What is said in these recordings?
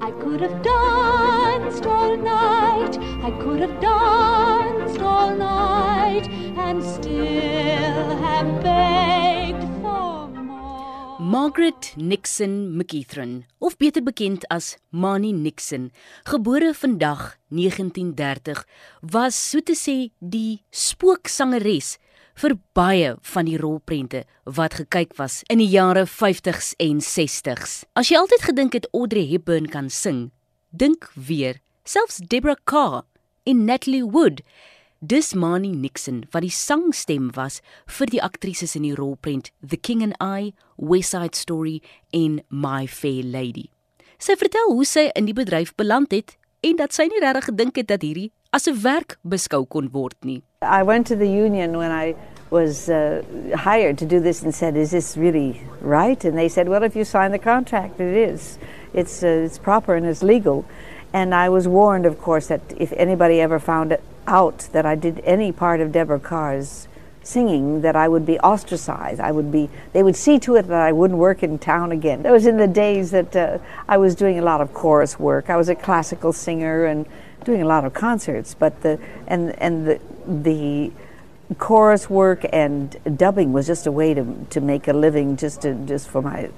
I could have danced all night. I could have danced all night and still have begged for more. Margaret Nixon McKeithron, of beter bekend as Mani Nixon, gebore vandag 1930, was so te sê die spooksangeres vir baie van die rolprente wat gekyk was in die jare 50s en 60s. As jy altyd gedink het Audrey Hepburn kan sing, dink weer, selfs Deborah Carr en Natalie Wood Dis Mani Nixon wat die sangstem was vir die aktrises in die rolprent The King and I, West Side Story en My Fair Lady. Sy vertel hoe sy in die bedryf beland het en dat sy nie regtig gedink het dat hierdie as 'n werk beskou kon word nie. I went to the union when I was uh, hired to do this and said, "Is this really right?" And they said, "Well, if you sign the contract, it is. It's uh, it's proper and it's legal." And I was warned, of course, that if anybody ever found out that I did any part of Deborah Carr's singing, that I would be ostracized. I would be. They would see to it that I wouldn't work in town again. That was in the days that uh, I was doing a lot of chorus work. I was a classical singer and doing a lot of concerts. But the and and the the chorus work and dubbing was just a way to to make a living, just to just for my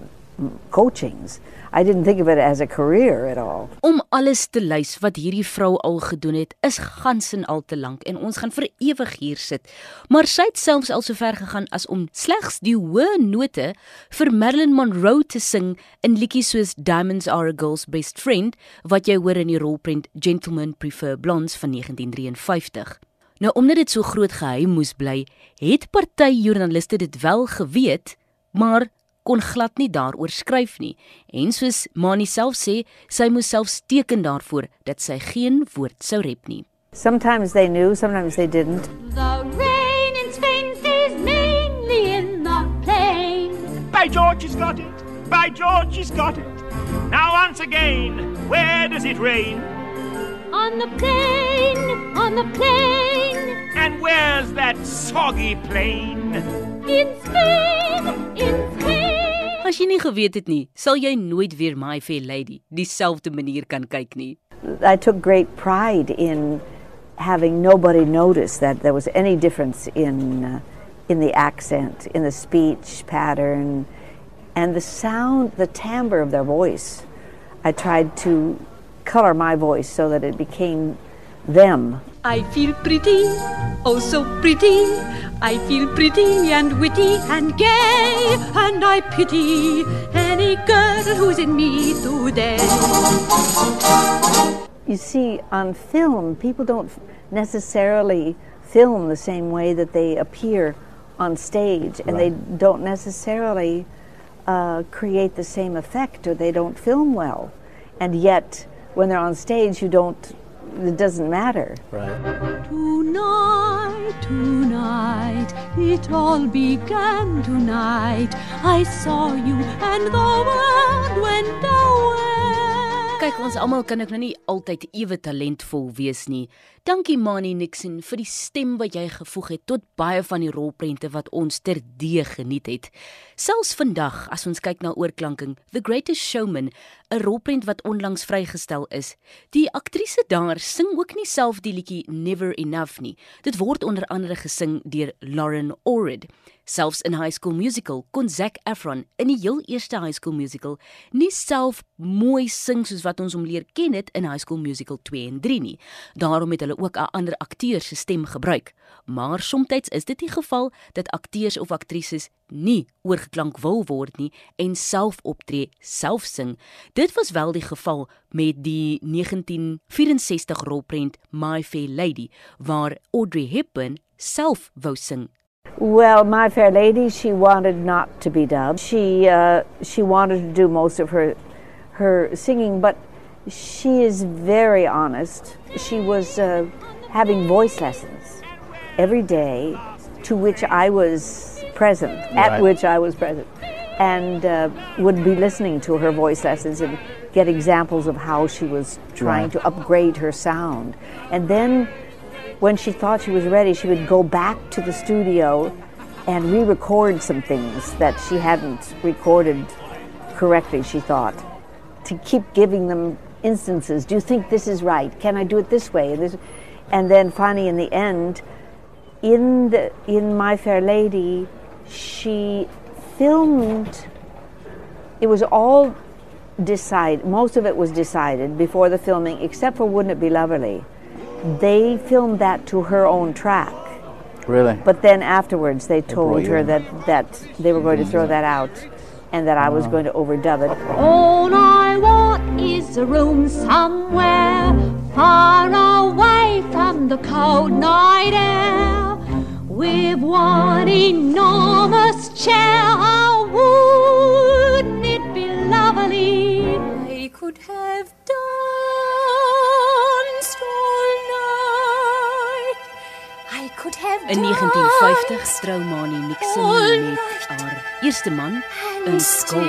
coachings. I didn't think of it as a career at all. Om alles te lys wat hierdie vrou al gedoen het, is gans en al te lank en ons gaan vir ewig hier sit. Maar sy het selfs al so ver gegaan as om slegs die hoë note vir Marilyn Monroe te sing in liedjies soos Diamonds Are a Girl's Best Friend wat jy hoor in die rolprent Gentlemen Prefer Blondes van 1953. Nou omdat dit so groot geheim moes bly, het party joernaliste dit wel geweet, maar kon glad nie daaroor skryf nie en soos Mani self sê, sy moes self teken daarvoor dat sy geen woord sou rep nie. Sometimes they knew, sometimes they didn't. The rain in Spain stays mainly in the plains. By George, he's got it. By George, he's got it. Now, once again, where does it rain? On the plain, on the plain. And where's that soggy plain? In Spain, in Spain. As jy nie geweet het nie, sal jy nooit weer My Fair Lady dieselfde manier kan kyk nie. I took great pride in having nobody notice that there was any difference in uh, in the accent, in the speech pattern, and the sound, the timbre of their voice. I tried to color my voice so that it became them. I feel pretty, oh so pretty. I feel pretty and witty and gay, and I pity any girl who's in me today. You see, on film, people don't necessarily film the same way that they appear on stage, and they don't necessarily uh, create the same effect, or they don't film well. And yet, when they're on stage, you don't. It doesn't matter. Right. Tonight, tonight, it all began tonight. I saw you, and the world went away. Kyk, ons almal kan ook nou nie altyd ewe talentvol wees nie. Dankie Mani Nixon vir die stem wat jy gevoeg het tot baie van die rolprente wat ons terdee geniet het. Selfs vandag, as ons kyk na oorklanking, The Greatest Showman, 'n rolprent wat onlangs vrygestel is, die aktrise daar sing ook nie self die liedjie Never Enough nie. Dit word onder andere gesing deur Lauren Orrid. Selfs in High School Musical kon Zac Efron in die heel eerste High School Musical nie self mooi sing soos wat ons hom leer ken het in High School Musical 2 en 3 nie. Daarom het hulle ook 'n ander akteur se stem gebruik. Maar soms is dit die geval dat akteurs of aktrises nie oorgeklank wil word nie en self optree, self sing. Dit was wel die geval met die 1964 rolprent My Fair Lady waar Audrey Hepburn self wou sing. Well, My Fair Lady, she wanted not to be dubbed. She uh, she wanted to do most of her her singing, but she is very honest. She was uh, having voice lessons every day, to which I was present, at which I was present, and uh, would be listening to her voice lessons and get examples of how she was trying Right. to upgrade her sound. And then when she thought she was ready, she would go back to the studio and re record some things that she hadn't recorded correctly, she thought. to keep giving them instances. Do you think this is right? Can I do it this way? And, this, and then finally, in the end, in the in My Fair Lady, she filmed. It was all decided. Most of it was decided before the filming, except for "Wouldn't It Be Lovely." They filmed that to her own track. Really? But then afterwards, they told her that, that they were going to throw that out and that I was going to overdub it. All I want is a room somewhere far away from the cold night air with one enormous chair. Could have In 1950 danced trou Mani Nixon met haar eerste man, in Skol,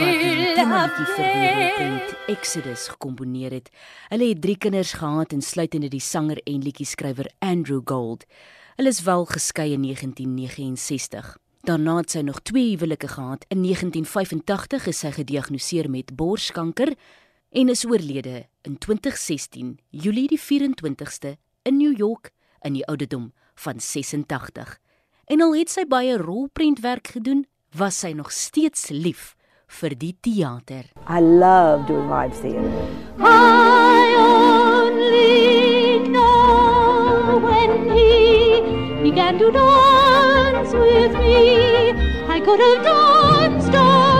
wat die temaatjie vir die rolprent Exodus gekomponeer het. Hulle het drie kinders gehad insluitende die sanger en liedjie-skrywer Andrew Gold. Hulle is wel geskei in 1969. Daarna het sy nog twee huwelike gehad. In 1985 is sy gediagnoseer met borskanker en is oorlede in 2016, Julie die 24ste in New York in die ouderdom van 86. En al het sy baie rolprentwerk gedoen, was sy nog steeds lief vir die teater. I love doing live theater. I only know when he began to dance with me, I could have danced